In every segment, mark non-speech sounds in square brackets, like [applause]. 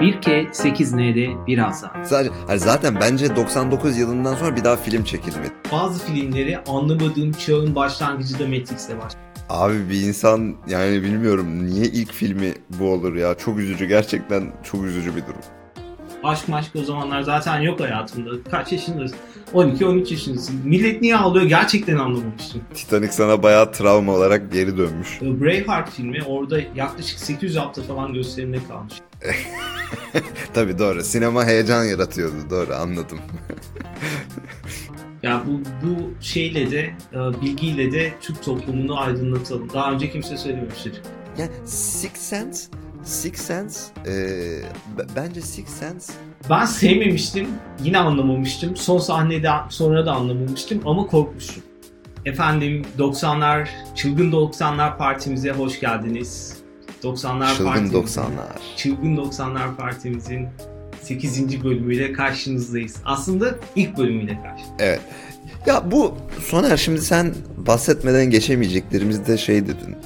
1K 8N'de biraz daha. Sadece, hani zaten bence 99 yılından sonra bir daha film çekilmedi. Bazı filmleri anlamadığım çağın başlangıcı da Matrix'le başladı. Abi bir insan yani bilmiyorum niye ilk filmi bu olur ya. Çok üzücü gerçekten çok üzücü bir durum. Aşk maşk o zamanlar zaten yok hayatımda. Kaç yaşındasın? 12-13 yaşındasın. Millet niye ağlıyor gerçekten anlamamıştım. Titanic sana bayağı travma olarak geri dönmüş. Braveheart filmi orada yaklaşık 800 hafta falan gösterimde kalmış. [laughs] [laughs] Tabii doğru. Sinema heyecan yaratıyordu. Doğru anladım. [laughs] Ya bu, bu şeyle de e, bilgiyle de Türk toplumunu aydınlatalım. Daha önce kimse söylememiştir. Yani Six Sense Six Sense e, bence Six Sense Ben sevmemiştim, yine anlamamıştım. Son sahnede sonra da anlamamıştım ama korkmuştum. Efendim 90'lar, Çılgın 90'lar partimize hoş geldiniz. 90'lar çılgın partimizin- 90'lar. Çılgın 90'lar partimizin 8. bölümüyle karşınızdayız. Aslında ilk bölümüyle karşı. Evet. Ya bu Soner şimdi sen bahsetmeden geçemeyeceklerimiz de şey dedin.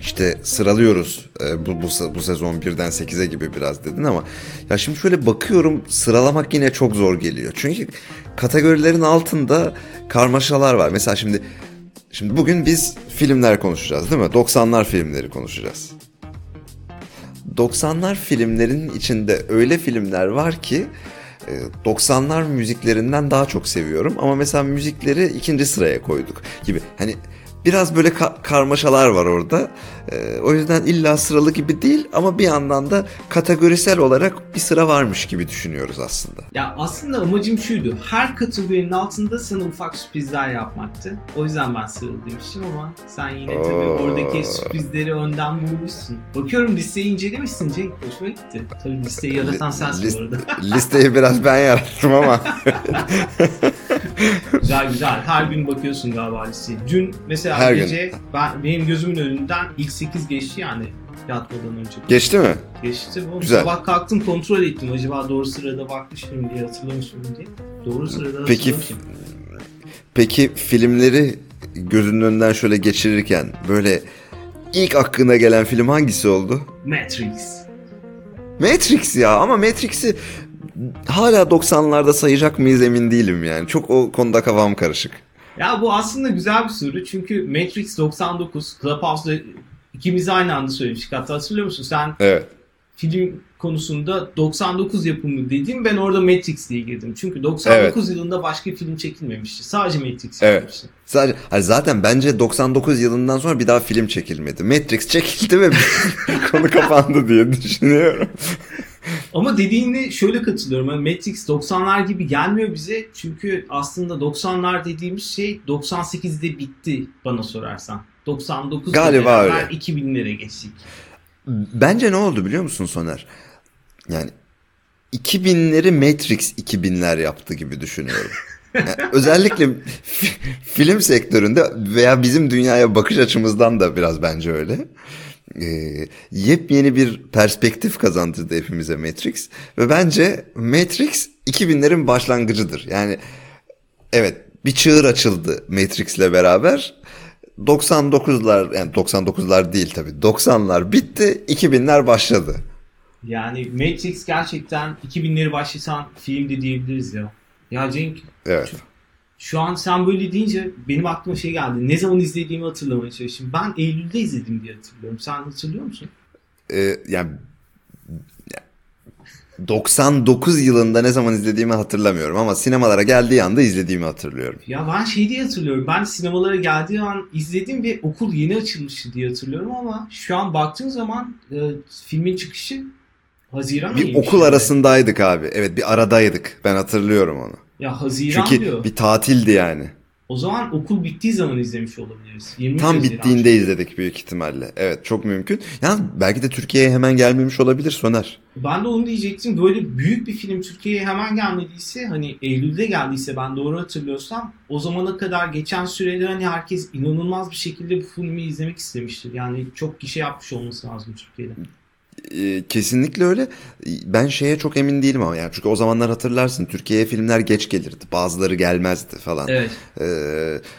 İşte sıralıyoruz e, bu, bu, bu sezon birden 8'e gibi biraz dedin ama ya şimdi şöyle bakıyorum sıralamak yine çok zor geliyor. Çünkü kategorilerin altında karmaşalar var. Mesela şimdi şimdi bugün biz filmler konuşacağız değil mi? 90'lar filmleri konuşacağız. 90'lar filmlerin içinde öyle filmler var ki e, 90'lar müziklerinden daha çok seviyorum ama mesela müzikleri ikinci sıraya koyduk gibi. Hani biraz böyle ka- karmaşalar var orada. E, o yüzden illa sıralı gibi değil ama bir yandan da kategorisel olarak bir sıra varmış gibi düşünüyoruz aslında. Ya aslında amacım şuydu. Her kategorinin altında sana ufak sürprizler yapmaktı. O yüzden ben sıralı demiştim ama sen yine tabii Oo. oradaki sürprizleri önden bulmuşsun. Bakıyorum listeyi incelemişsin Cenk. Hoşuma gitti. Tabii listeyi yaratan sensin List- bu arada. Listeyi biraz ben yarattım ama [laughs] güzel güzel. Her gün bakıyorsun galiba listeye. Dün mesela Her gün. gece ben, benim gözümün önünden ilk 8 geçti yani yatmadan önce. geçti mi? Geçti. Oğlum, Güzel. Sabah kalktım kontrol ettim. Acaba doğru sırada bakmış mıyım diye hatırlamış mıyım diye. Doğru sırada Peki hatırlamışım. Peki filmleri gözünün önünden şöyle geçirirken böyle ilk aklına gelen film hangisi oldu? Matrix. Matrix ya ama Matrix'i hala 90'larda sayacak mıyız emin değilim yani. Çok o konuda kafam karışık. Ya bu aslında güzel bir soru çünkü Matrix 99 Clubhouse'da ikimiz aynı anda söylemiştik. Hatta hatırlıyor musun? Sen Evet. film konusunda 99 yapımı dediğim ben orada Matrix diye girdim. Çünkü 99 yılında başka film çekilmemişti. Sadece Matrix Evet. çekilmişti. Sadece hani zaten bence 99 yılından sonra bir daha film çekilmedi. Matrix çekildi ve [laughs] konu kapandı diye düşünüyorum. Ama dediğine şöyle katılıyorum. Yani Matrix 90'lar gibi gelmiyor bize. Çünkü aslında 90'lar dediğimiz şey 98'de bitti bana sorarsan. 99 Galiba öyle. 2000'lere geçtik. Bence ne oldu biliyor musun Soner? Yani 2000'leri Matrix 2000'ler yaptı gibi düşünüyorum. [laughs] Yani özellikle fi- film sektöründe veya bizim dünyaya bakış açımızdan da biraz bence öyle. Ee, yepyeni bir perspektif kazandırdı hepimize Matrix ve bence Matrix 2000'lerin başlangıcıdır. Yani evet bir çığır açıldı Matrix'le beraber. 99'lar yani 99'lar değil tabii 90'lar bitti 2000'ler başladı. Yani Matrix gerçekten 2000'leri başlatan filmdi diyebiliriz ya. Ya Cenk Evet. Şu an sen böyle deyince benim aklıma şey geldi. Ne zaman izlediğimi hatırlamaya çalıştım. Ben Eylül'de izledim diye hatırlıyorum. Sen hatırlıyor musun? Ee, yani 99 yılında ne zaman izlediğimi hatırlamıyorum ama sinemalara geldiği anda izlediğimi hatırlıyorum. Ya ben şey diye hatırlıyorum. Ben sinemalara geldiği an izledim ve okul yeni açılmıştı diye hatırlıyorum ama şu an baktığım zaman e, filmin çıkışı Haziran Bir okul yani. arasındaydık abi. Evet bir aradaydık. Ben hatırlıyorum onu. Ya Haziran Çünkü diyor. bir tatildi yani. O zaman okul bittiği zaman izlemiş olabiliriz. 23 Tam Haziran. bittiğinde izledik büyük ihtimalle. Evet çok mümkün. Yani belki de Türkiye'ye hemen gelmemiş olabilir Soner. Ben de onu diyecektim. Böyle büyük bir film Türkiye'ye hemen gelmediyse hani Eylül'de geldiyse ben doğru hatırlıyorsam o zamana kadar geçen sürede hani herkes inanılmaz bir şekilde bu filmi izlemek istemiştir. Yani çok kişi yapmış olması lazım Türkiye'de. Ee, kesinlikle öyle. Ben şeye çok emin değilim ama yani çünkü o zamanlar hatırlarsın Türkiye'ye filmler geç gelirdi. Bazıları gelmezdi falan. Evet.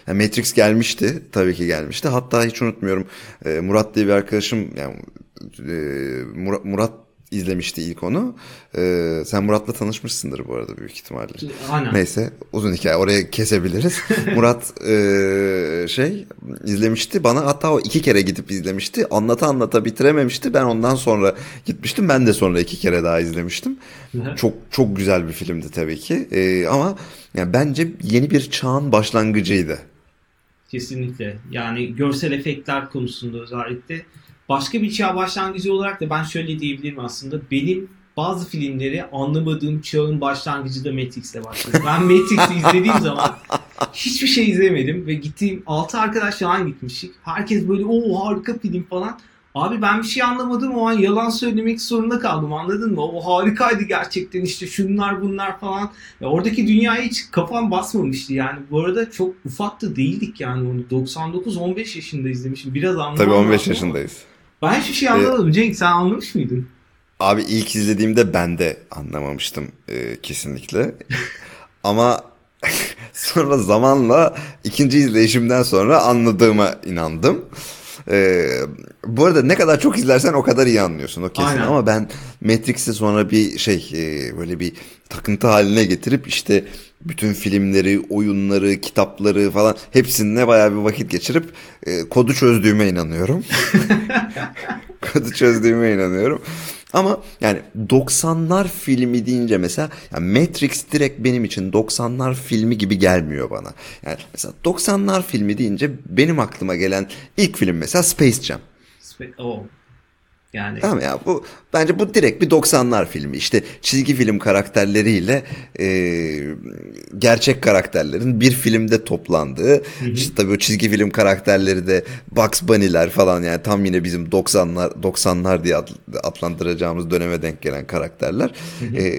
Yani Matrix gelmişti. Tabii ki gelmişti. Hatta hiç unutmuyorum. e, Murat diye bir arkadaşım yani e, Murat, Murat izlemişti ilk onu. Ee, sen Murat'la tanışmışsındır bu arada büyük ihtimalle. Aynen. Neyse uzun hikaye oraya kesebiliriz. [laughs] Murat e, şey izlemişti bana hatta o iki kere gidip izlemişti. Anlata anlata bitirememişti. Ben ondan sonra gitmiştim. Ben de sonra iki kere daha izlemiştim. çok çok güzel bir filmdi tabii ki. Ee, ama yani bence yeni bir çağın başlangıcıydı. Kesinlikle. Yani görsel efektler konusunda özellikle. Başka bir çağ başlangıcı olarak da ben şöyle diyebilirim aslında. Benim bazı filmleri anlamadığım çağın başlangıcı da Matrix'le başladı. Ben Matrix'i izlediğim [laughs] zaman hiçbir şey izlemedim ve gittiğim 6 arkadaş falan gitmiştik. Herkes böyle o harika film falan. Abi ben bir şey anlamadım o an yalan söylemek zorunda kaldım anladın mı? O harikaydı gerçekten işte şunlar bunlar falan. Ya oradaki dünyaya hiç kafam basmamıştı yani. Bu arada çok ufak da değildik yani onu. 99-15 yaşında izlemişim. Biraz anlamadım. Tabii 15 yaşındayız. Ben hiçbir şey anlamadım. Ee, Cenk sen anlamış mıydın? Abi ilk izlediğimde ben de anlamamıştım e, kesinlikle. [laughs] Ama [laughs] sonra zamanla ikinci izleyişimden sonra anladığıma inandım. Ee, bu arada ne kadar çok izlersen o kadar iyi anlıyorsun o kesin Aynen. ama ben Matrix'i sonra bir şey e, böyle bir takıntı haline getirip işte bütün filmleri, oyunları, kitapları falan hepsinde bayağı bir vakit geçirip e, kodu çözdüğüme inanıyorum. [laughs] [laughs] kodu çözdüğüme inanıyorum. Ama yani 90'lar filmi deyince mesela yani Matrix direkt benim için 90'lar filmi gibi gelmiyor bana. Yani mesela 90'lar filmi deyince benim aklıma gelen ilk film mesela Space Jam. Sp- oh. Yani Tamam ya bu bence bu direkt bir 90'lar filmi. İşte çizgi film karakterleriyle e, gerçek karakterlerin bir filmde toplandığı. Hı hı. İşte tabii o çizgi film karakterleri de Bugs Bunny'ler falan yani tam yine bizim 90'lar 90'lar diye adlandıracağımız döneme denk gelen karakterler. Hı hı. E,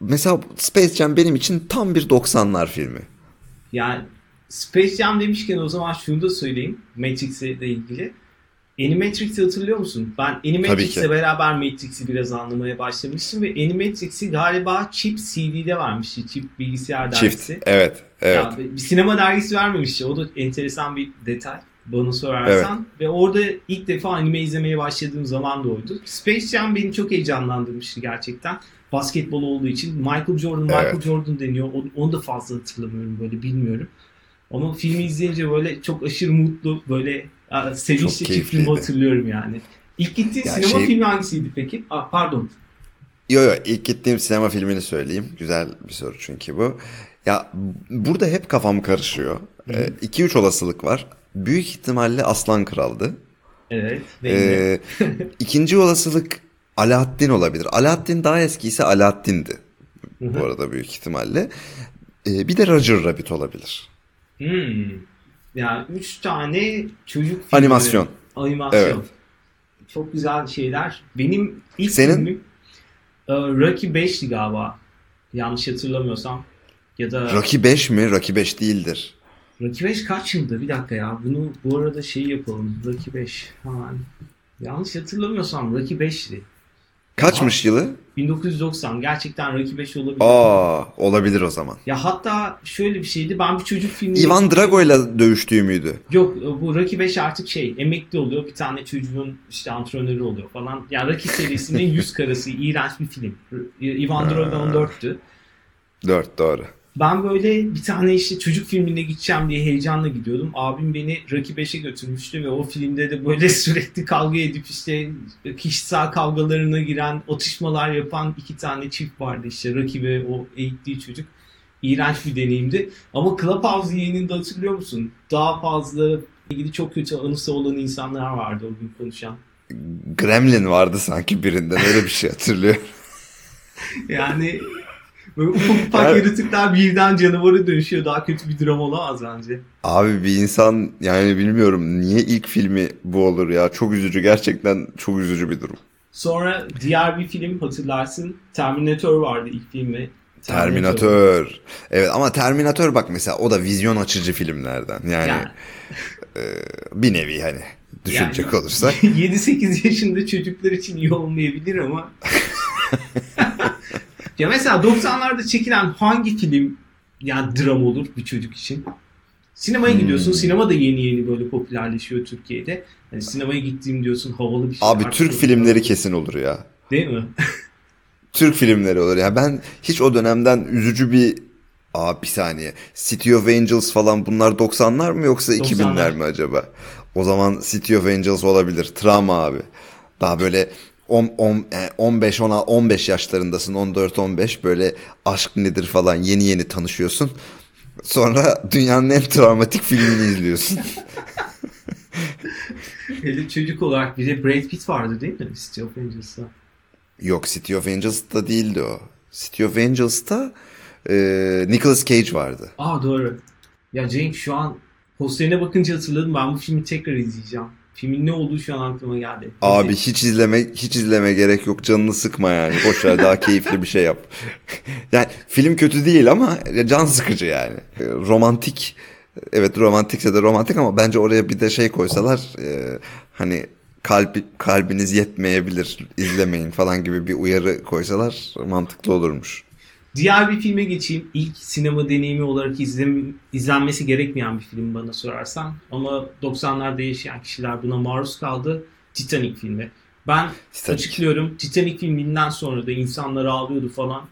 mesela Space Jam benim için tam bir 90'lar filmi. Yani Space Jam demişken o zaman şunu da söyleyeyim Matrix'le ilgili. Animatrix'i hatırlıyor musun? Ben Animatrix'le beraber Matrix'i biraz anlamaya başlamıştım ve Animatrix'i galiba Chip CD'de varmıştı. Chip bilgisayar dergisi. Çift, evet. evet. Ya, bir sinema dergisi vermemişti. O da enteresan bir detay bana sorarsan. Evet. Ve orada ilk defa anime izlemeye başladığım zaman da oydu. Space Jam beni çok heyecanlandırmıştı gerçekten. Basketbol olduğu için. Michael Jordan, evet. Michael Jordan deniyor. Onu da fazla hatırlamıyorum böyle bilmiyorum. Ama filmi izleyince böyle çok aşırı mutlu böyle sevinçli çiftliğimi hatırlıyorum yani. İlk gittiğin ya sinema şey... filmi hangisiydi peki? Aa, pardon. Yo yo ilk gittiğim sinema filmini söyleyeyim. Güzel bir soru çünkü bu. Ya burada hep kafam karışıyor. 2-3 ee, olasılık var. Büyük ihtimalle Aslan Kral'dı. Evet. Ee, [laughs] ikinci olasılık Alaaddin olabilir. Alaaddin daha eskiyse Alaaddin'di. Bu arada büyük ihtimalle. Ee, bir de Roger Rabbit olabilir. Hmm. Yani üç tane çocuk filmi. Animasyon. Animasyon. Evet. Çok güzel şeyler. Benim ilk Senin? filmim e, Rocky 5'ti galiba. Yanlış hatırlamıyorsam. Ya da Rocky 5 mi? Rocky 5 değildir. Rocky 5 kaç yılında? Bir dakika ya. Bunu bu arada şey yapalım. Rocky 5. Hemen. Yanlış hatırlamıyorsam Rocky 5'ti. Kaçmış Aa, yılı? 1990. Gerçekten Rocky 5 olabilir. Aa, olabilir o zaman. Ya hatta şöyle bir şeydi. Ben bir çocuk filmi... Ivan Drago ile dövüştüğü müydü? Yok bu Rocky 5 artık şey emekli oluyor. Bir tane çocuğun işte antrenörü oluyor falan. Yani Rocky serisinin [laughs] yüz karası. iğrenç bir film. Ivan Drago 14'tü. 4 doğru. Ben böyle bir tane işte çocuk filmine gideceğim diye heyecanla gidiyordum. Abim beni Rocky 5'e götürmüştü ve o filmde de böyle [laughs] sürekli kavga edip işte kişisel kavgalarına giren, atışmalar yapan iki tane çift vardı işte Rocky ve o eğittiği çocuk. İğrenç bir deneyimdi. Ama Clubhouse yayınında hatırlıyor musun? Daha fazla ilgili çok kötü anısı olan insanlar vardı o gün konuşan. Gremlin vardı sanki birinden öyle bir şey hatırlıyorum. yani Böyle ufak ufak yaratıklar birden canavara dönüşüyor. Daha kötü bir dram olamaz bence. Abi bir insan yani bilmiyorum niye ilk filmi bu olur ya. Çok üzücü gerçekten çok üzücü bir durum. Sonra diğer bir film hatırlarsın. Terminator vardı ilk filmi. Terminator. Terminator. Evet ama Terminator bak mesela o da vizyon açıcı filmlerden. Yani, yani. e, bir nevi hani düşünecek yani, olursak. [laughs] 7-8 yaşında çocuklar için iyi olmayabilir ama [laughs] Ya mesela 90'larda çekilen hangi film yani dram olur bir çocuk için? Sinemaya Hmm. gidiyorsun. Sinema da yeni yeni böyle popülerleşiyor Türkiye'de. Yani sinemaya gittiğim diyorsun havalı bir şey. Abi Türk böyle- filmleri kesin olur ya. Değil mi? [laughs] Türk filmleri olur. Ya ben hiç o dönemden üzücü bir Aa bir saniye. City of Angels falan bunlar 90'lar mı yoksa 2000'ler mi acaba? O zaman City of Angels olabilir. Travma abi. Daha böyle 10, 10, yani 15 10 15 yaşlarındasın. 14 15 böyle aşk nedir falan yeni yeni tanışıyorsun. Sonra dünyanın en travmatik filmini izliyorsun. [laughs] Hele çocuk olarak bir de Brad Pitt vardı değil mi? City of Angels'ta. Yok City of Angels'ta değildi o. City of Angels'ta e, Nicolas Cage vardı. Aa doğru. Ya Cenk şu an posterine bakınca hatırladım. Ben bu filmi tekrar izleyeceğim. Filmin ne olduğu şu an aklıma geldi. Abi hiç izleme hiç izleme gerek yok. Canını sıkma yani. Boş ver daha keyifli bir şey yap. [laughs] yani film kötü değil ama can sıkıcı yani. E, Romantik evet romantikse de romantik ama bence oraya bir de şey koysalar e, hani kalbi, kalbiniz yetmeyebilir izlemeyin falan gibi bir uyarı koysalar mantıklı olurmuş. Diğer bir filme geçeyim. İlk sinema deneyimi olarak izlem, izlenmesi gerekmeyen bir film bana sorarsan. Ama 90'larda yaşayan kişiler buna maruz kaldı. Titanic filmi. Ben Titanic. açıklıyorum. Titanic filminden sonra da insanlar ağlıyordu falan.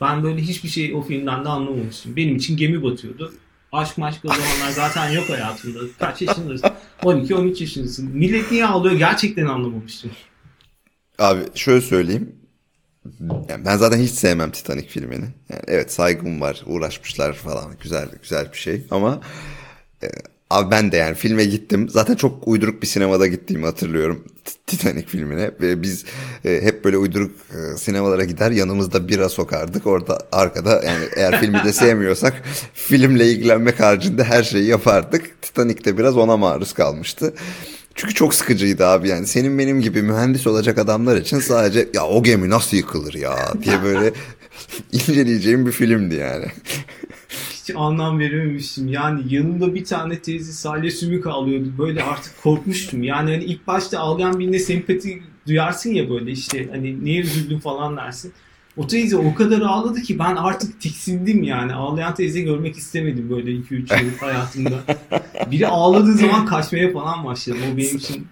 Ben böyle hiçbir şey o filmden de anlamamıştım. Benim için gemi batıyordu. Aşk maşk o zamanlar zaten yok hayatımda. Kaç yaşındasın? 12-13 yaşındasın. Millet niye ağlıyor gerçekten anlamamıştım. Abi şöyle söyleyeyim. Yani ben zaten hiç sevmem Titanic filmini. Yani evet saygım var, uğraşmışlar falan. Güzel güzel bir şey ama e, abi ben de yani filme gittim. Zaten çok uyduruk bir sinemada gittiğimi hatırlıyorum Titanic filmine. Ve biz e, hep böyle uyduruk e, sinemalara gider yanımızda bira sokardık. Orada arkada yani eğer filmi de sevmiyorsak [laughs] filmle ilgilenmek haricinde her şeyi yapardık. Titanic'te biraz ona maruz kalmıştı. Çünkü çok sıkıcıydı abi yani. Senin benim gibi mühendis olacak adamlar için sadece ya o gemi nasıl yıkılır ya diye böyle [laughs] inceleyeceğim bir filmdi yani. Hiç anlam verememiştim. Yani yanımda bir tane teyze salya sümük ağlıyordu. Böyle artık korkmuştum. Yani hani ilk başta ağlayan birine sempati duyarsın ya böyle işte hani niye üzüldün falan dersin. O teyze o kadar ağladı ki ben artık tiksindim yani. Ağlayan teyze görmek istemedim böyle 2-3 yıl hayatımda. Biri ağladığı zaman kaçmaya falan başladım. O benim için.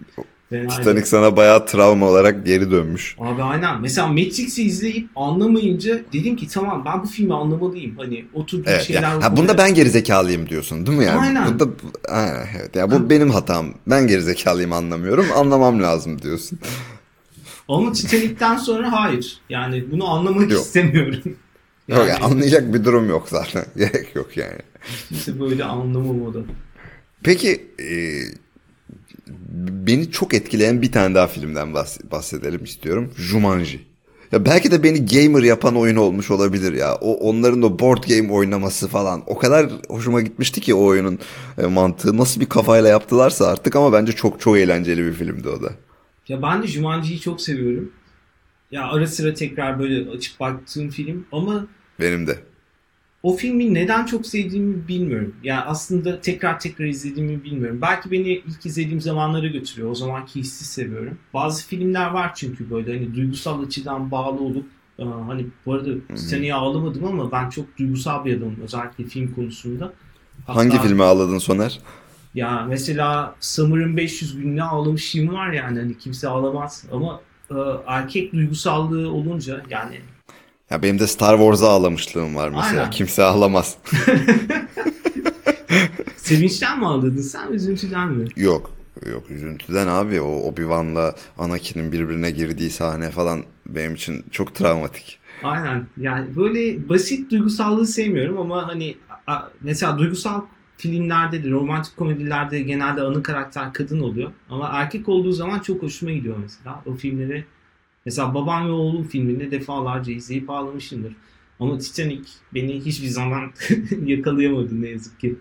Titanic sana bayağı travma olarak geri dönmüş. Abi aynen. Mesela Matrix'i izleyip anlamayınca dedim ki tamam ben bu filmi anlamalıyım. Hani oturduğum Evet. şeyler... Ya, ha, bunda ben gerizekalıyım diyorsun değil mi yani? Aynen. Bunda, aynen, evet. Ya bu benim hatam. Ben gerizekalıyım anlamıyorum. Anlamam lazım diyorsun. Ama Titanic'ten sonra hayır. Yani bunu anlamak Yok. istemiyorum. Yok Yani yani anlayacak bir durum yok zaten. [laughs] Gerek yok yani. kimse böyle anlamamalı. Peki e, beni çok etkileyen bir tane daha filmden bahs- bahsedelim istiyorum. Jumanji. Ya belki de beni gamer yapan oyun olmuş olabilir ya. O onların o board game oynaması falan o kadar hoşuma gitmişti ki o oyunun e, mantığı nasıl bir kafayla yaptılarsa artık ama bence çok çok eğlenceli bir filmdi o da. Ya ben de Jumanji'yi çok seviyorum. Ya ara sıra tekrar böyle açıp baktığım film ama Benim de. o filmi neden çok sevdiğimi bilmiyorum. Yani aslında tekrar tekrar izlediğimi bilmiyorum. Belki beni ilk izlediğim zamanlara götürüyor. O zamanki hissi seviyorum. Bazı filmler var çünkü böyle hani duygusal açıdan bağlı olup hani bu arada Titanic'e ağlamadım ama ben çok duygusal bir adamım özellikle film konusunda. Hatta- Hangi filme ağladın Soner? Ya mesela Summer'ın 500 gününe ağlamışlığım var yani hani kimse ağlamaz ama e, erkek duygusallığı olunca yani Ya benim de Star Wars'a ağlamışlığım var mesela. Aynen. Kimse ağlamaz. [laughs] sevinçten mi ağladın sen üzüntüden mi? Yok. Yok üzüntüden abi o Obi-Wan'la Anakin'in birbirine girdiği sahne falan benim için çok travmatik. Aynen yani böyle basit duygusallığı sevmiyorum ama hani mesela duygusal filmlerde de romantik komedilerde genelde ana karakter kadın oluyor ama erkek olduğu zaman çok hoşuma gidiyor mesela o filmleri mesela Babam ve Oğlum filminde defalarca izleyip ağlamışımdır ama Titanic beni hiçbir zaman [laughs] yakalayamadı ne yazık ki.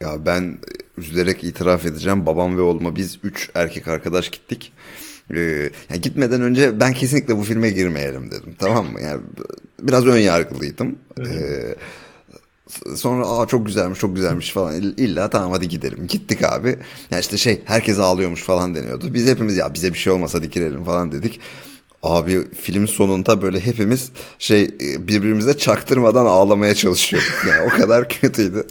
Ya ben üzülerek itiraf edeceğim. Babam ve oğluma biz üç erkek arkadaş gittik. Ee, yani gitmeden önce ben kesinlikle bu filme girmeyelim dedim. Tamam mı? Yani biraz ön yargılıydım. Ee, sonra aa çok güzelmiş çok güzelmiş falan. İll- illa tamam hadi gidelim. Gittik abi. Ya işte şey herkes ağlıyormuş falan deniyordu. Biz hepimiz ya bize bir şey olmasa hadi girelim falan dedik. Abi filmin sonunda böyle hepimiz şey e, birbirimize çaktırmadan ağlamaya çalışıyorduk. Yani o kadar [laughs] kötüydü.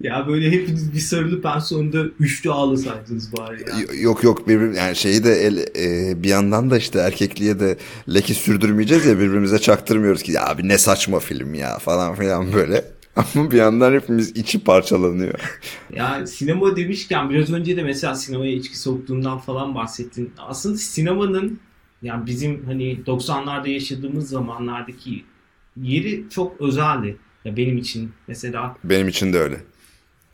Ya böyle hepiniz bir sarılıp en sonunda üçlü ağlasaydınız bari ya. Y- Yok yok birbir yani şeyi de el, e, bir yandan da işte erkekliğe de leke sürdürmeyeceğiz ya birbirimize çaktırmıyoruz ki ya abi ne saçma film ya falan filan böyle. [laughs] Ama bir yandan hepimiz içi parçalanıyor. Ya sinema demişken biraz önce de mesela sinemaya içki soktuğundan falan bahsettin. Aslında sinemanın yani bizim hani 90'larda yaşadığımız zamanlardaki yeri çok özeldi. Ya benim için mesela Benim için de öyle.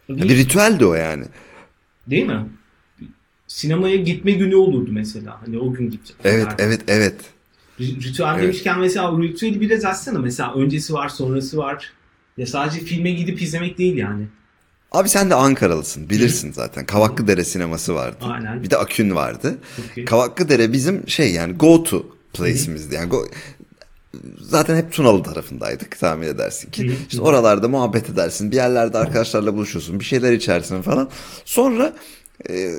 bir, Bir ritüeldi o yani. değil mi? Sinemaya gitme günü olurdu mesela. Hani o gün gideceğim. Evet evet evet. R- Ritüel Evet. demişken mesela ritüeli biraz açsana. Mesela öncesi var, sonrası var. Ya sadece filme gidip izlemek değil yani. Abi sen de Ankaralısın bilirsin zaten. Kavaklıdere sineması vardı. Aynen. Bir de Akün vardı. Okey. Kavaklıdere bizim şey yani go to place'imizdi. Yani go... Zaten hep Tunalı tarafındaydık tahmin edersin ki. İşte oralarda muhabbet edersin. Bir yerlerde arkadaşlarla buluşuyorsun. Bir şeyler içersin falan. Sonra e,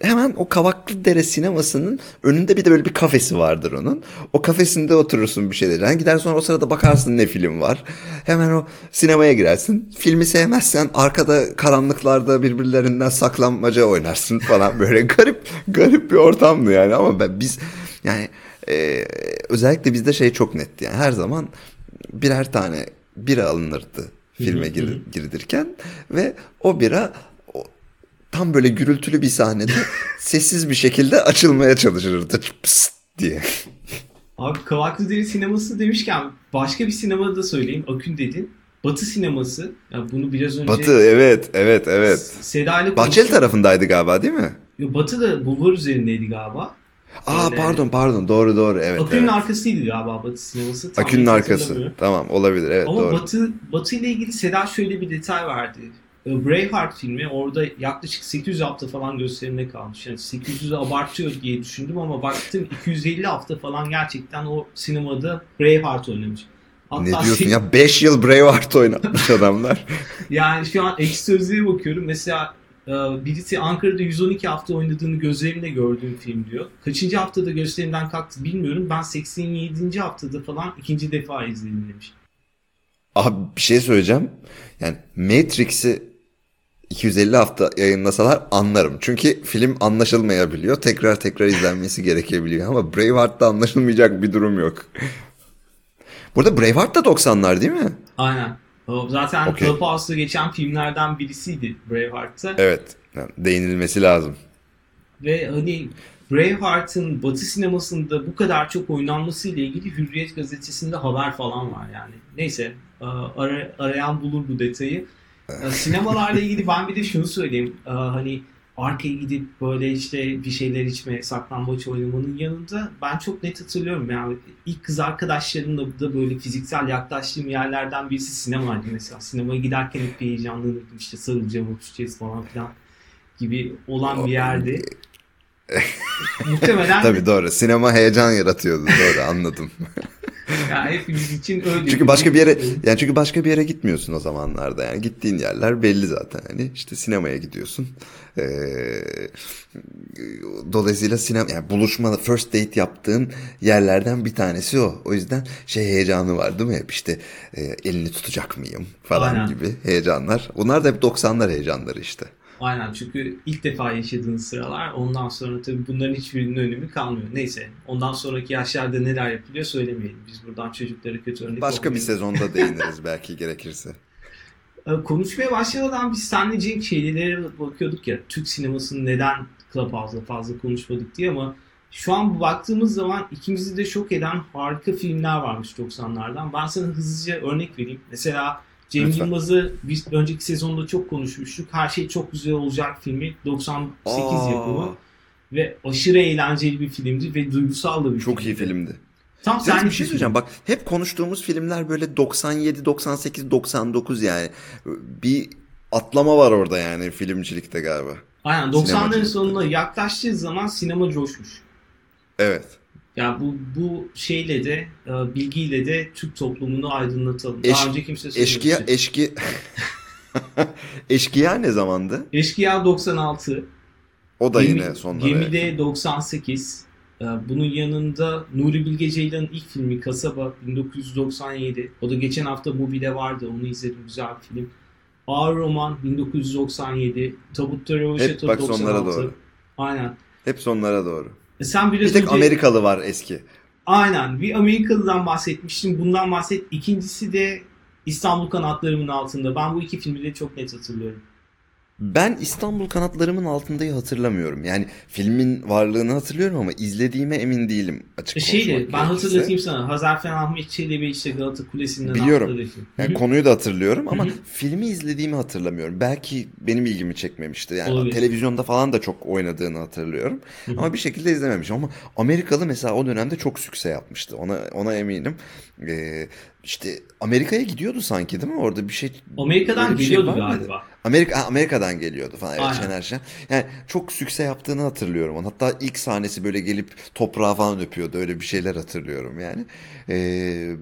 hemen o Kavaklıdere sinemasının önünde bir de böyle bir kafesi vardır onun. O kafesinde oturursun bir şeyler. Yani gider sonra o sırada bakarsın ne film var. Hemen o sinemaya girersin. Filmi sevmezsen arkada karanlıklarda birbirlerinden saklanmaca oynarsın falan. [laughs] Böyle garip garip bir ortamdı yani ama ben biz yani e, özellikle bizde şey çok netti yani her zaman birer tane bira alınırdı filme gir, girilirken ve o bira tam böyle gürültülü bir sahnede [laughs] sessiz bir şekilde açılmaya çalışırdı Psst diye. Abi Kavaklıdere sineması demişken başka bir sinemada da söyleyeyim. Akün dedin. Batı sineması. Ya bunu biraz önce Batı evet evet evet. Seda ile Bahçeli tarafındaydı galiba değil mi? Yo, Batı da bulvar üzerindeydi galiba. Aa Öyle. pardon pardon doğru doğru evet. Akün'ün evet. arkasıydı galiba Batı sineması. Tam Akünün arkası. Tamam olabilir evet Ama doğru. Batı, Batı ile ilgili Seda şöyle bir detay verdi. Ee, Braveheart filmi orada yaklaşık 800 hafta falan gösterimde kalmış. Yani 800'ü abartıyor diye düşündüm ama baktım 250 hafta falan gerçekten o sinemada Braveheart oynamış. Hatta Ne diyorsun şey- ya 5 yıl Braveheart oynatmış adamlar. [laughs] Yani şu an ekşi sözlüğe bakıyorum. Mesela e, birisi Ankara'da 112 hafta oynadığını gözlerimle gördüğüm film diyor. Kaçıncı haftada gösterimden kalktı bilmiyorum. Ben 87. haftada falan ikinci defa izledim demiş. Abi bir şey söyleyeceğim. Yani Matrix'i 250 hafta yayınlasalar anlarım. Çünkü film anlaşılmayabiliyor. Tekrar tekrar izlenmesi gerekebiliyor. Ama Braveheart'ta anlaşılmayacak bir durum yok. Burada Braveheart da 90'lar değil mi? Aynen. O Zaten Okey. Clubhouse'da geçen filmlerden birisiydi Braveheart'ta. Evet. Yani değinilmesi lazım. Ve hani Braveheart'ın Batı sinemasında bu kadar çok oynanması ile ilgili Hürriyet gazetesinde haber falan var yani. Neyse ara- arayan bulur bu detayı. E, Sinemalarla ilgili ben bir de şunu söyleyeyim. E, Hani arkaya gidip böyle işte bir şeyler içme, saklambaç oynamanın yanında ben çok net hatırlıyorum. Yani ilk kız arkadaşlarımla da böyle fiziksel yaklaştığım yerlerden birisi sinemaydı mesela. Sinemaya giderken hep bir heyecanlanırdım işte sarılacağım, öpüşeceğiz falan filan gibi olan bir yerdi. [laughs] Muhtemelen Tabii doğru. Sinema heyecan yaratıyordu. Doğru anladım. [laughs] [laughs] yani hepimiz için öyle. Çünkü başka bir yere yani çünkü başka bir yere gitmiyorsun o zamanlarda. Yani gittiğin yerler belli zaten. Hani işte sinemaya gidiyorsun. Ee, dolayısıyla sinema yani buluşma first date yaptığın yerlerden bir tanesi o. O yüzden şey heyecanı var değil mi? Hep işte e, elini tutacak mıyım falan Aynen. gibi heyecanlar. Bunlar da hep 90'lar heyecanları işte Aynen çünkü ilk defa yaşadığın sıralar ondan sonra tabii bunların hiçbirinin önemi kalmıyor. Neyse ondan sonraki yaşlarda neler yapılıyor söylemeyelim. Biz buradan çocuklara kötü örnek başka bir sezonda değiniriz belki gerekirse [laughs] Ee, Konuşmaya başlamadan biz seninle Cenk şeylere bakıyorduk ya Türk sinemasını neden Clubhouse'da fazla konuşmadık diye ama şu an baktığımız zaman ikimizi de şok eden harika filmler varmış 90'lardan. Ben sana hızlıca örnek vereyim. Mesela Cem Lütfen. Yılmaz'ı biz önceki sezonda çok konuşmuştuk. Her şey çok güzel olacak filmi 98 Aa, yapımı ve aşırı eğlenceli bir filmdi ve duygusal da bir çok iyi filmdi. filmdi Tam senlik bir şey söyleyeceğim. Bak hep konuştuğumuz filmler böyle 97, 98, 99 yani. Bir atlama var orada yani filmcilikte galiba. Aynen 90'ların Sinemacılıkta. sonuna yaklaştığı zaman sinema coşmuş. Evet. Ya bu bu şeyle de e, bilgiyle de Türk toplumunu aydınlatalım. Eş- Daha önce kimse Eşkıya, söylememişti. eşki... [laughs] Eşkıya ne zamandı? Eşkıya 96. O da Gemi- yine sonlara. Gemide 98. E, Bunun yanında Nuri Bilge Ceylan'ın ilk filmi Kasaba 1997. O da geçen hafta Mubi'de vardı. Onu izledim. Güzel bir film. Ağır Roman 1997, Tabutta Röveşata Hep bak 96. sonlara doğru. Aynen. Hep sonlara doğru. E sen biraz Bir tek önce... Amerikalı var eski. Aynen. Bir Amerikalı'dan bahsetmiştim. Bundan bahset. İkincisi de İstanbul Kanatlarımın Altında. Ben bu iki filmi de çok net hatırlıyorum. Ben İstanbul Kanatlarımın Altında'yı hatırlamıyorum. Yani filmin varlığını hatırlıyorum ama izlediğime emin değilim açık Şeydi ben gerekirse. hatırlatayım sana. Hazarfen Ahmet Çelebi işte Galata Kulesi'nden Biliyorum. atladı film. Yani konuyu da hatırlıyorum ama filmi izlediğimi hatırlamıyorum. Belki benim ilgimi çekmemişti. Yani Olabilir. televizyonda falan da çok oynadığını hatırlıyorum. Ama bir şekilde izlememişim. Ama Amerikalı mesela o dönemde çok sükse yapmıştı. Ona ona eminim. Ee, işte Amerika'ya gidiyordu sanki değil mi? Orada bir şey Amerika'dan şey geliyordu var mıydı? Amerika Amerika'dan geliyordu falan. Evet. Şener Şen. Yani çok sükse yaptığını hatırlıyorum. onu. Hatta ilk sahnesi böyle gelip toprağa falan öpüyordu. Öyle bir şeyler hatırlıyorum yani. Ee,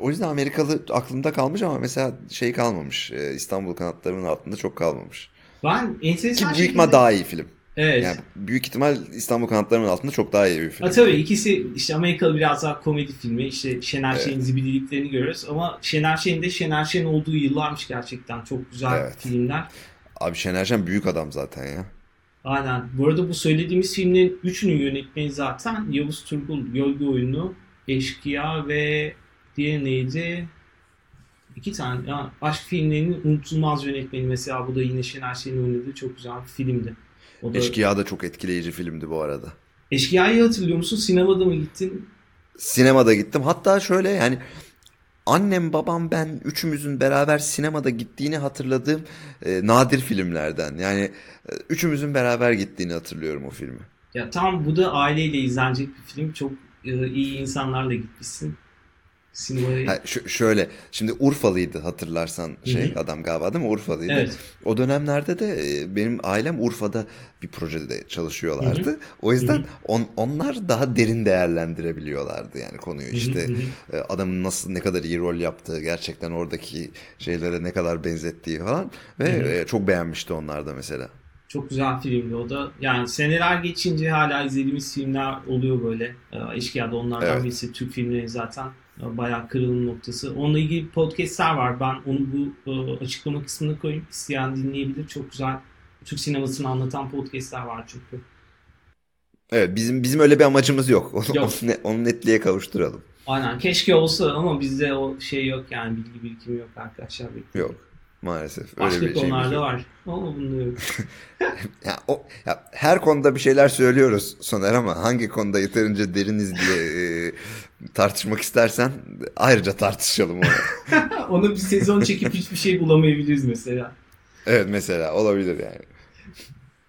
o yüzden Amerikalı aklımda kalmış ama mesela şey kalmamış. Ee, İstanbul kanatlarının altında çok kalmamış. Ben Ki enteresan büyük şekilde... ihtimal daha iyi film. Evet. Yani büyük ihtimal İstanbul kanatlarının altında çok daha iyi bir film. Ha, tabii ikisi işte Amerikalı biraz daha komedi filmi. İşte Şener Evet. Şen'in zibidiliklerini görüyoruz. Ama Şener Şen'in de Şener Şen olduğu yıllarmış gerçekten. Çok güzel Evet. filmler. Abi Şener Şen büyük adam zaten ya. Aynen. Bu arada bu söylediğimiz filmlerin üçünün yönetmeni zaten Yavuz Turgul, Gölge Oyunu, Eşkıya ve diğeri neydi? İki tane. Ya, aşk filmlerinin unutulmaz yönetmeni mesela bu da yine Şener Şen'in oynadığı çok güzel bir filmdi. O da... Eşkıya da çok etkileyici filmdi bu arada. Eşkıya'yı hatırlıyor musun? Sinemada mı gittin? Sinemada gittim. Hatta şöyle yani annem babam ben üçümüzün beraber sinemada gittiğini hatırladığım e, nadir filmlerden. Yani e, üçümüzün beraber gittiğini hatırlıyorum o filmi. Ya tam bu da aileyle izlenecek bir film. Çok e, iyi insanlarla gitmişsin. Sinemaya. Ha, ş- şöyle şimdi Urfalıydı hatırlarsan şey Hı hı. adam galiba değil mi Urfalıydı. Evet. O dönemlerde de e, benim ailem Urfa'da bir projede çalışıyorlardı. O yüzden on, onlar daha derin değerlendirebiliyorlardı yani konuyu işte hı hı. e, adamın nasıl ne kadar iyi rol yaptığı gerçekten oradaki şeylere ne kadar benzettiği falan ve Hı hı. e, çok beğenmişti onlar da mesela. Çok güzel filmdi o da. Yani seneler geçince hala izlediğimiz filmler oluyor böyle. Eşkıya'da onlardan Evet. birisi. Türk filmleri zaten bayağı kırılım noktası. Onunla ilgili podcastler var. Ben onu bu e, açıklama kısmına koyayım. İsteyen dinleyebilir. Çok güzel Türk sinemasını anlatan podcastler var çünkü. Evet bizim bizim öyle bir amacımız yok. [laughs] Onu, Yok. onu, onu netliğe kavuşturalım. Aynen. Keşke olsa ama bizde o şey yok yani bilgi birikimi yok arkadaşlar. Yok maalesef öyle Başka bir şeyimiz konularda yok. var. Ama bunda yok. [laughs] Ya, o, ya her konuda bir şeyler söylüyoruz Soner ama hangi konuda yeterince deriniz diye e, tartışmak istersen ayrıca tartışalım onu. [laughs] Onu bir sezon çekip hiçbir şey bulamayabiliriz mesela. Evet mesela olabilir yani.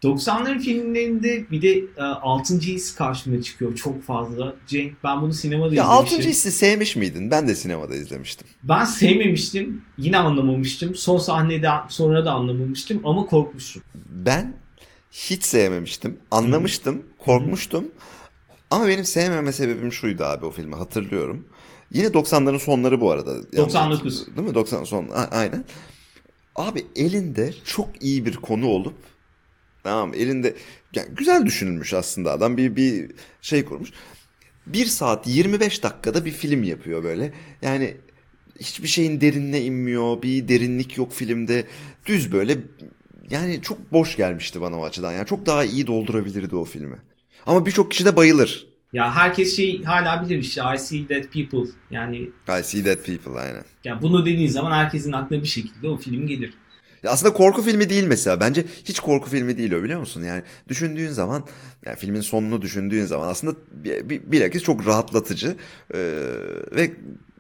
90'ların filmlerinde bir de e, 6. his karşıma çıkıyor çok fazla. Cenk ben bunu sinemada Ya izlemiştim. 6. hissi sevmiş miydin? Ben de sinemada izlemiştim. Ben sevmemiştim. Yine anlamamıştım. Son sahneden sonra da anlamamıştım ama korkmuştum. Ben hiç sevmemiştim. Anlamıştım, korkmuştum. Ama benim sevmeme sebebim şuydu abi o filmi hatırlıyorum. Yine 90'ların sonları bu arada. Yanlış 99. hatırlıyorum, Değil mi? 90 son. a- Aynen. Abi elinde çok iyi bir konu olup tamam elinde yani güzel düşünülmüş aslında adam bir bir şey kurmuş. 1 saat 25 dakikada bir film yapıyor böyle. Yani hiçbir şeyin derinine inmiyor. Bir derinlik yok filmde. Düz böyle yani çok boş gelmişti bana o açıdan. Yani çok daha iyi doldurabilirdi o filmi. Ama birçok kişi de bayılır. Ya herkes şey hala bilir işte I see dead people. Yani I see dead people aynen. ya bunu dediğin zaman herkesin aklına bir şekilde o film gelir. Ya aslında korku filmi değil mesela. Bence hiç korku filmi değil o biliyor musun? Yani düşündüğün zaman, yani filmin sonunu düşündüğün zaman aslında bir, bir, bilakis çok rahatlatıcı Ee, ve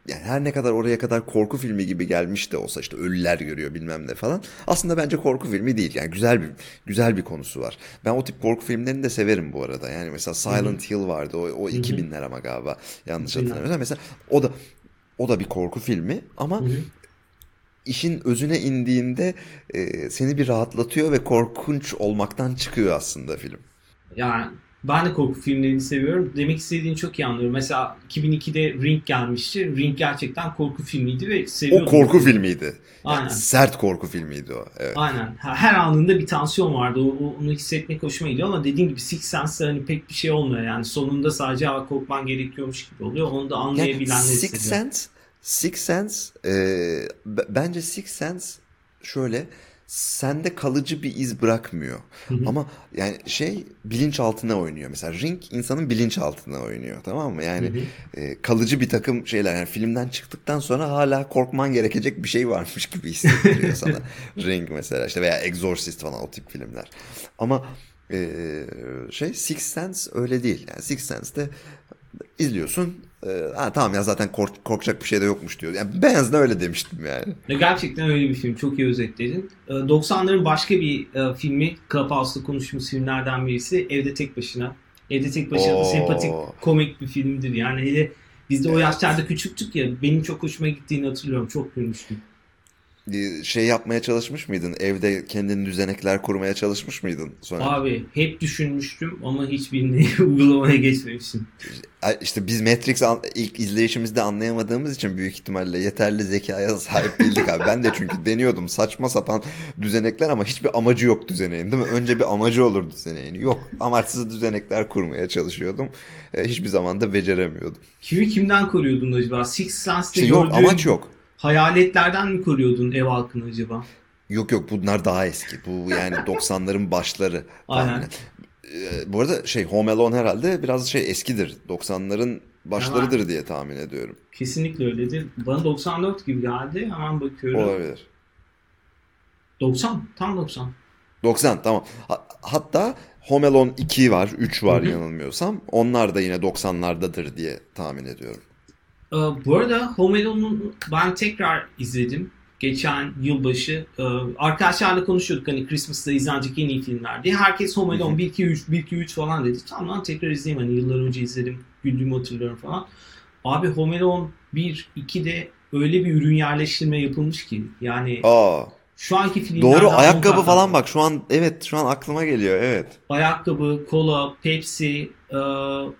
yani her ne kadar oraya kadar korku filmi gibi gelmiş de olsa işte ölüler görüyor bilmem ne falan. Aslında bence korku filmi değil. Yani güzel bir güzel bir konusu var. Ben o tip korku filmlerini de severim bu arada. Yani mesela Silent Hill vardı. O, o 2000'ler ama galiba yanlış 2000'ler. hatırlamıyorsam. Mesela o da o da bir korku filmi ama Hı hı. işin özüne indiğinde e, seni bir rahatlatıyor ve korkunç olmaktan çıkıyor aslında film. Yani ben de korku filmlerini seviyorum. Demek istediğini çok iyi anlıyorum. Mesela 2002'de Ring gelmişti. Ring gerçekten korku filmiydi ve O seviyordum. korku filmiydi. Yani Aynen. sert korku filmiydi o. Evet. Aynen. Her anında bir tansiyon vardı. O, o- onu hissetmek hoşuma gidiyor ama dediğim gibi Six Sense'de hani pek bir şey olmuyor yani. Sonunda sadece "Aa, korkman gerekiyormuş gibi oluyor. Onu da Yani anlayabilenler Six hissediyor. Sense, Six Sense, e, bence Six Sense şöyle sende kalıcı bir iz bırakmıyor. Ama yani şey bilinçaltına oynuyor. Mesela Ring insanın bilinçaltına oynuyor tamam mı? Yani e, kalıcı bir takım şeyler. Yani filmden çıktıktan sonra hala korkman gerekecek bir şey varmış gibi hissettiriyor sana. [laughs] Ring mesela işte veya Exorcist falan o tip filmler. Ama e, şey Six Sense öyle değil. Yani Six Sense'de izliyorsun. E, ha, tamam ya zaten kork- korkacak bir şey de yokmuş diyor. Yani ben en azından öyle demiştim yani. Ya Gerçekten öyle bir film. Çok iyi özetledin. Ee, 90'ların başka bir e, filmi Clubhouse'da konuştuğumuz filmlerden birisi Evde Tek Başına. Evde Tek Başına Oo. sempatik komik bir filmdir. Yani hele biz de o Evet. yaşlarda küçüktük ya benim çok hoşuma gittiğini hatırlıyorum. Çok gülmüştüm. Şey yapmaya çalışmış mıydın? Evde kendin düzenekler kurmaya çalışmış mıydın sonra? Abi hep düşünmüştüm ama hiçbirini [laughs] uygulamaya geçmemiştim. İşte biz Matrix ilk izleyişimizde anlayamadığımız için büyük ihtimalle yeterli zekaya [laughs] sahip değildik abi. Ben de çünkü deniyordum saçma sapan düzenekler ama hiçbir amacı yok düzeneğin değil mi? Önce bir amacı olur düzeneğin. Yok amaçsız düzenekler kurmaya çalışıyordum. E, hiçbir zaman da beceremiyordum. Kimi kimden koruyordun acaba? Six Sense'de İşte yok gördüğün amaç yok. Hayaletlerden mi koruyordun ev halkını acaba? Yok yok bunlar daha eski. Bu yani [laughs] 90'ların başları. Aynen. tahminen. E, bu arada şey Home Alone herhalde biraz şey eskidir. 90'ların başlarıdır diye tahmin ediyorum. Kesinlikle öyledir. Bana 94 gibi geldi. Hemen bakıyorum. Olabilir. 90. Tam 90. 90 tamam. Ha- hatta Home Alone 2 var, 3 var Hı hı. yanılmıyorsam. Onlar da yine 90'lardadır diye tahmin ediyorum. Ee, bu arada Home Alone'u ben tekrar izledim. Geçen yılbaşı. Ee, arkadaşlarla konuşuyorduk hani Christmas'ta izlenecek en iyi filmler diye. Herkes Home Alone 1, 2, 3, 1, 2, 3 falan dedi. Tamam lan tekrar izleyeyim. Hani yıllar önce izledim. Güldüğümü hatırlıyorum falan. Abi Home Alone 1, 2'de öyle bir ürün yerleştirme yapılmış ki. Yani Aa, şu anki filmlerden doğru ayakkabı falan bak şu an evet şu an aklıma geliyor evet. ayakkabı, kola, Pepsi, e,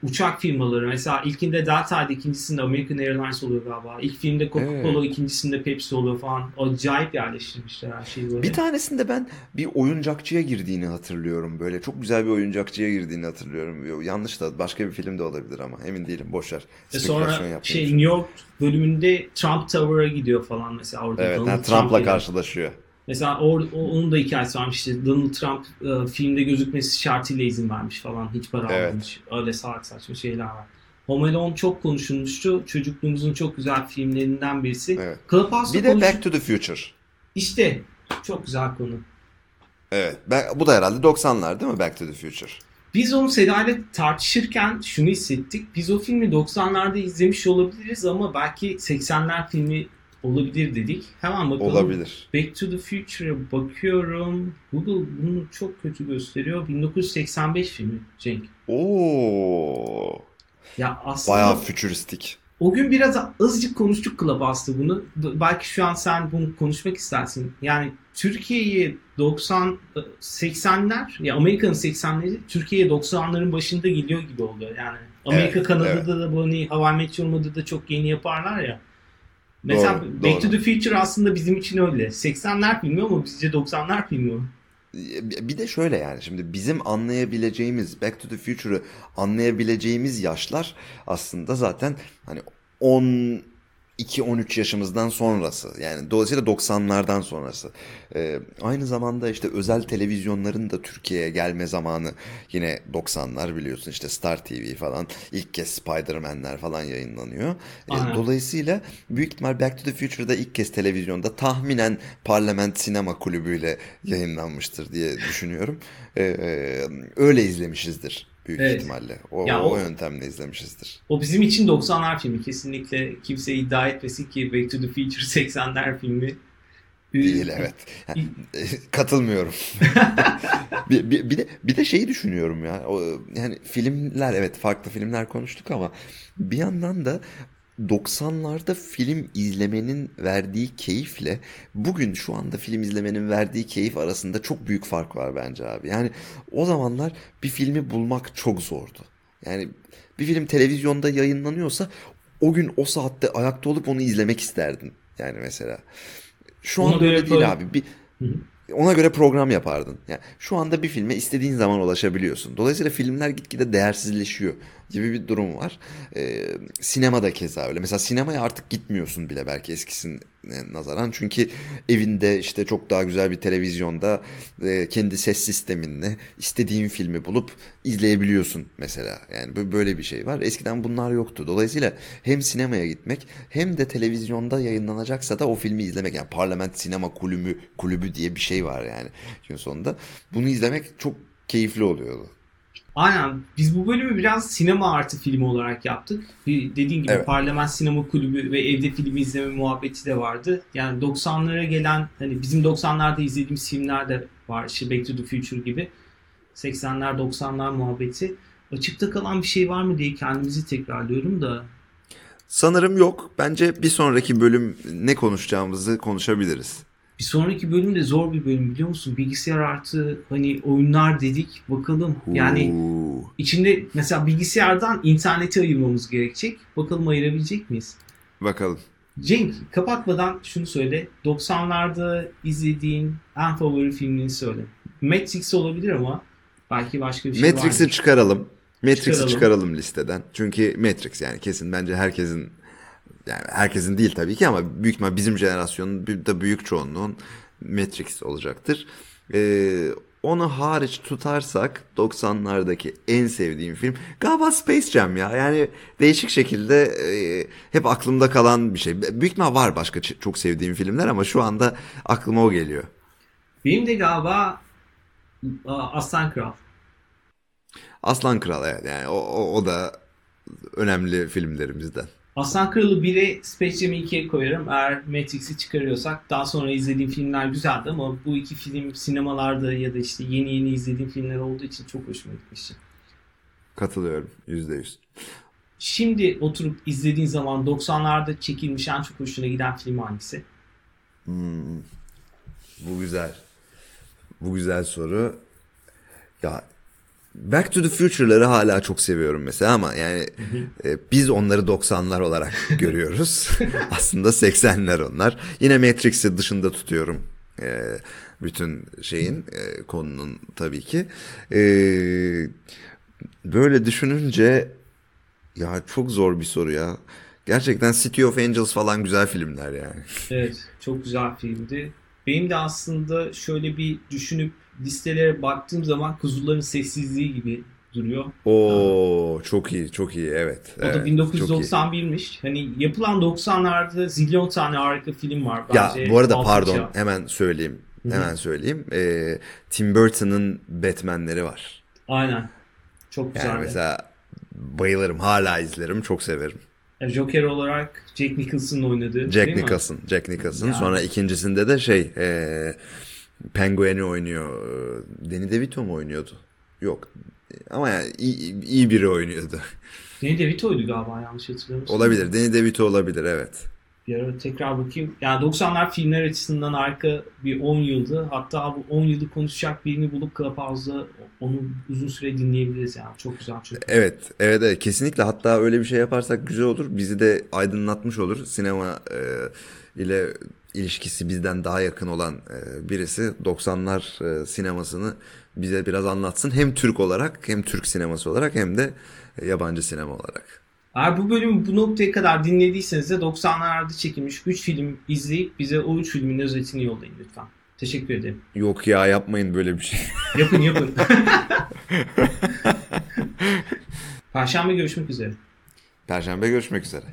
uçak firmaları. Mesela ilkinde Delta'ydı, ikincisinde American Airlines oluyor galiba. İlk filmde Coca-Cola, Evet. ikincisinde Pepsi oluyor falan. Acayip yerleştirmişler her şeyi böyle. Bir tanesinde ben bir oyuncakçıya girdiğini hatırlıyorum böyle. Çok güzel bir oyuncakçıya girdiğini hatırlıyorum. Yo, Yanlış da başka bir film de olabilir ama emin değilim. Boş ver. E sonra şey. New York bölümünde Trump Tower'a gidiyor falan mesela orada. Evet, yani Trump Trump'la geliyor. karşılaşıyor. Mesela or, onun da hikayesi varmış işte Donald Trump e, filmde gözükmesi şartıyla izin vermiş falan hiç para Evet. almamış. Öyle salak saçma şeyler var. Home Alone çok konuşulmuştu. Çocukluğumuzun çok güzel filmlerinden birisi. Evet. Clubhouse'da Bir de konuş- Back to the Future. İşte çok güzel konu. Evet. Bu da herhalde 90'lar değil mi Back to the Future? Biz onu Seda ile tartışırken şunu hissettik. Biz o filmi 90'larda izlemiş olabiliriz ama belki 80'ler filmi olabilir dedik. Hemen bakalım. Olabilir. Back to the Future'a bakıyorum. Google bunu çok kötü gösteriyor. 1985 filmi Cenk. Oo. Ya aslında Bayağı fütüristik. o gün biraz azıcık konuştuk Clubhouse'da bunu. Belki şu an sen bunu konuşmak istersin. Yani Türkiye'yi 90 e, 80'ler ya Amerika'nın 80'leri Türkiye'ye 90'ların başında geliyor gibi oldu. Yani Amerika Evet, Kanada'da evet. da bunu Hawaii Meteor Mother'da çok yeni yaparlar ya. Mesela Doğru, Back to doğru. the Future aslında bizim için öyle. 80'ler filmi ama bizce 90'lar filmi o. Bir de şöyle yani şimdi bizim anlayabileceğimiz Back to the Future'ı anlayabileceğimiz yaşlar aslında zaten hani 10 2-13 yaşımızdan sonrası yani dolayısıyla 90'lardan sonrası. Ee, aynı zamanda işte özel televizyonların da Türkiye'ye gelme zamanı yine 90'lar biliyorsun işte Star TV falan ilk kez Spider-Man'ler falan yayınlanıyor. Ee, dolayısıyla büyük ihtimal Back to the Future'da ilk kez televizyonda tahminen Parlament Sinema Kulübü ile yayınlanmıştır diye düşünüyorum. Ee, e, öyle izlemişizdir büyük Evet. ihtimalle. O, Ya o, o- yöntemle izlemişizdir. O bizim için 90'lar filmi. Kesinlikle kimse iddia etmesin ki Back to the Future 80'ler filmi. Değil evet. [laughs] Yani, e, katılmıyorum. [laughs] bir, bir, bir de bir de şeyi düşünüyorum ya. O, yani filmler evet farklı filmler konuştuk ama bir yandan da 90'larda film izlemenin verdiği keyifle bugün şu anda film izlemenin verdiği keyif arasında çok büyük fark var bence abi. Yani o zamanlar bir filmi bulmak çok zordu. Yani bir film televizyonda yayınlanıyorsa o gün o saatte ayakta olup onu izlemek isterdin. Yani mesela. Şu an öyle değil abi. Bir, ona göre program yapardın. Yani şu anda bir filme istediğin zaman ulaşabiliyorsun. Dolayısıyla filmler gitgide değersizleşiyor. Gibi bir durum var. Ee, sinema keza öyle. Mesela sinemaya artık gitmiyorsun bile belki eskisine nazaran. Çünkü evinde işte çok daha güzel bir televizyonda e, kendi ses sisteminle istediğin filmi bulup izleyebiliyorsun mesela. Yani böyle bir şey var. Eskiden bunlar yoktu. Dolayısıyla hem sinemaya gitmek hem de televizyonda yayınlanacaksa da o filmi izlemek. Yani Parlament Sinema Kulübü, kulübü diye bir şey var yani gün sonunda. Bunu izlemek çok keyifli oluyordu. Aynen. Biz bu bölümü biraz sinema artı filmi olarak yaptık. Bir dediğin gibi Evet. Parlament Sinema Kulübü ve evde filmi izleme muhabbeti de vardı. Yani 90'lara gelen hani bizim 90'larda izlediğimiz filmler de var. İşte Back to the Future gibi. 80'ler 90'lar muhabbeti. Açıkta kalan bir şey var mı diye kendimizi tekrarlıyorum da. Sanırım yok. Bence bir sonraki bölüm ne konuşacağımızı konuşabiliriz. Bir sonraki bölüm de zor bir bölüm biliyor musun? Bilgisayar artı hani oyunlar dedik. Bakalım yani içinde mesela bilgisayardan interneti ayırmamız gerekecek. Bakalım ayırabilecek miyiz? Bakalım. Cenk kapatmadan şunu söyle. 90'larda izlediğin en favori filmini söyle. Matrix olabilir ama belki başka bir şey Matrix'i çıkaralım. Matrix'i Çıkaralım. çıkaralım. listeden. Çünkü Matrix yani kesin bence herkesin yani herkesin değil tabii ki ama büyük ihtimal bizim jenerasyonun bir de büyük çoğunluğun Matrix olacaktır. Ee, onu hariç tutarsak 90'lardaki en sevdiğim film galiba Space Jam ya. Yani değişik şekilde e, hep aklımda kalan bir şey. Büyük ihtimal var başka çok sevdiğim filmler ama şu anda aklıma o geliyor. Benim de galiba Aslan Kral. Aslan Kral evet yani o, o, o da önemli filmlerimizden. Aslan Kral'ı 1'e Space Jam'i 2'ye koyarım. Eğer Matrix'i çıkarıyorsak daha sonra izlediğim filmler güzeldi ama bu iki film sinemalarda ya da işte yeni yeni izlediğim filmler olduğu için çok hoşuma gitmişti. Katılıyorum yüzde yüz. Şimdi oturup izlediğin zaman 90'larda çekilmiş en çok hoşuna giden film hangisi? Bu güzel. Bu güzel soru. Ya Back to the Future'ları hala çok seviyorum mesela ama yani [laughs] e, biz onları 90'lar olarak görüyoruz. [laughs] Aslında 80'ler onlar. Yine Matrix'i dışında tutuyorum. E, bütün şeyin e, konunun tabii ki. E, böyle düşününce ya çok zor bir soru ya. Gerçekten City of Angels falan güzel filmler yani. Evet, çok güzel filmdi. Benim de aslında şöyle bir düşünüp listelere baktığım zaman Kuzuların Sessizliği gibi duruyor. Oo çok iyi, çok iyi. Evet. O da evet, iyi. 1991'miş. Hani yapılan 90'larda zilyon tane harika film var Ya bence. bu arada Altı pardon, hemen söyleyeyim. Hemen söyleyeyim. Ee, Tim Burton'ın Batman'leri var. Aynen. Çok Yani güzel. mesela bayılırım, hala izlerim, çok severim. Joker olarak Jack Nicholson'ın oynadığı Jack değil mi? Nicholson, Jack Nicholson. Yani. Sonra ikincisinde de şey, ee, Penguin'i oynuyor. Ee, Danny DeVito mu oynuyordu? Yok. Ama yani iyi, iyi biri oynuyordu. [laughs] Danny DeVito'ydu galiba yanlış hatırlamıyorsam. olabilir. Danny DeVito olabilir, evet. Bir ara tekrar bakayım. Yani 90'lar filmler açısından harika bir 10 yıldı. Hatta bu 10 yılı konuşacak birini bulup Clubhouse'da onu uzun süre dinleyebiliriz yani. Çok güzel çok. Evet, evet, evet. Kesinlikle. Hatta öyle bir şey yaparsak güzel olur. Bizi de aydınlatmış olur. Sinema e, ile ilişkisi bizden daha yakın olan e, birisi 90'lar e, sinemasını bize biraz anlatsın. Hem Türk olarak, hem Türk sineması olarak, hem de e, yabancı sinema olarak. Eğer bu bölümü bu noktaya kadar dinlediyseniz de 90'larda çekilmiş 3 film izleyip bize o 3 filmin özetini yollayın lütfen. Teşekkür ederim. Yok ya yapmayın böyle bir şey. [laughs] Yapın yapın. [laughs] Perşembe görüşmek üzere. Perşembe görüşmek üzere.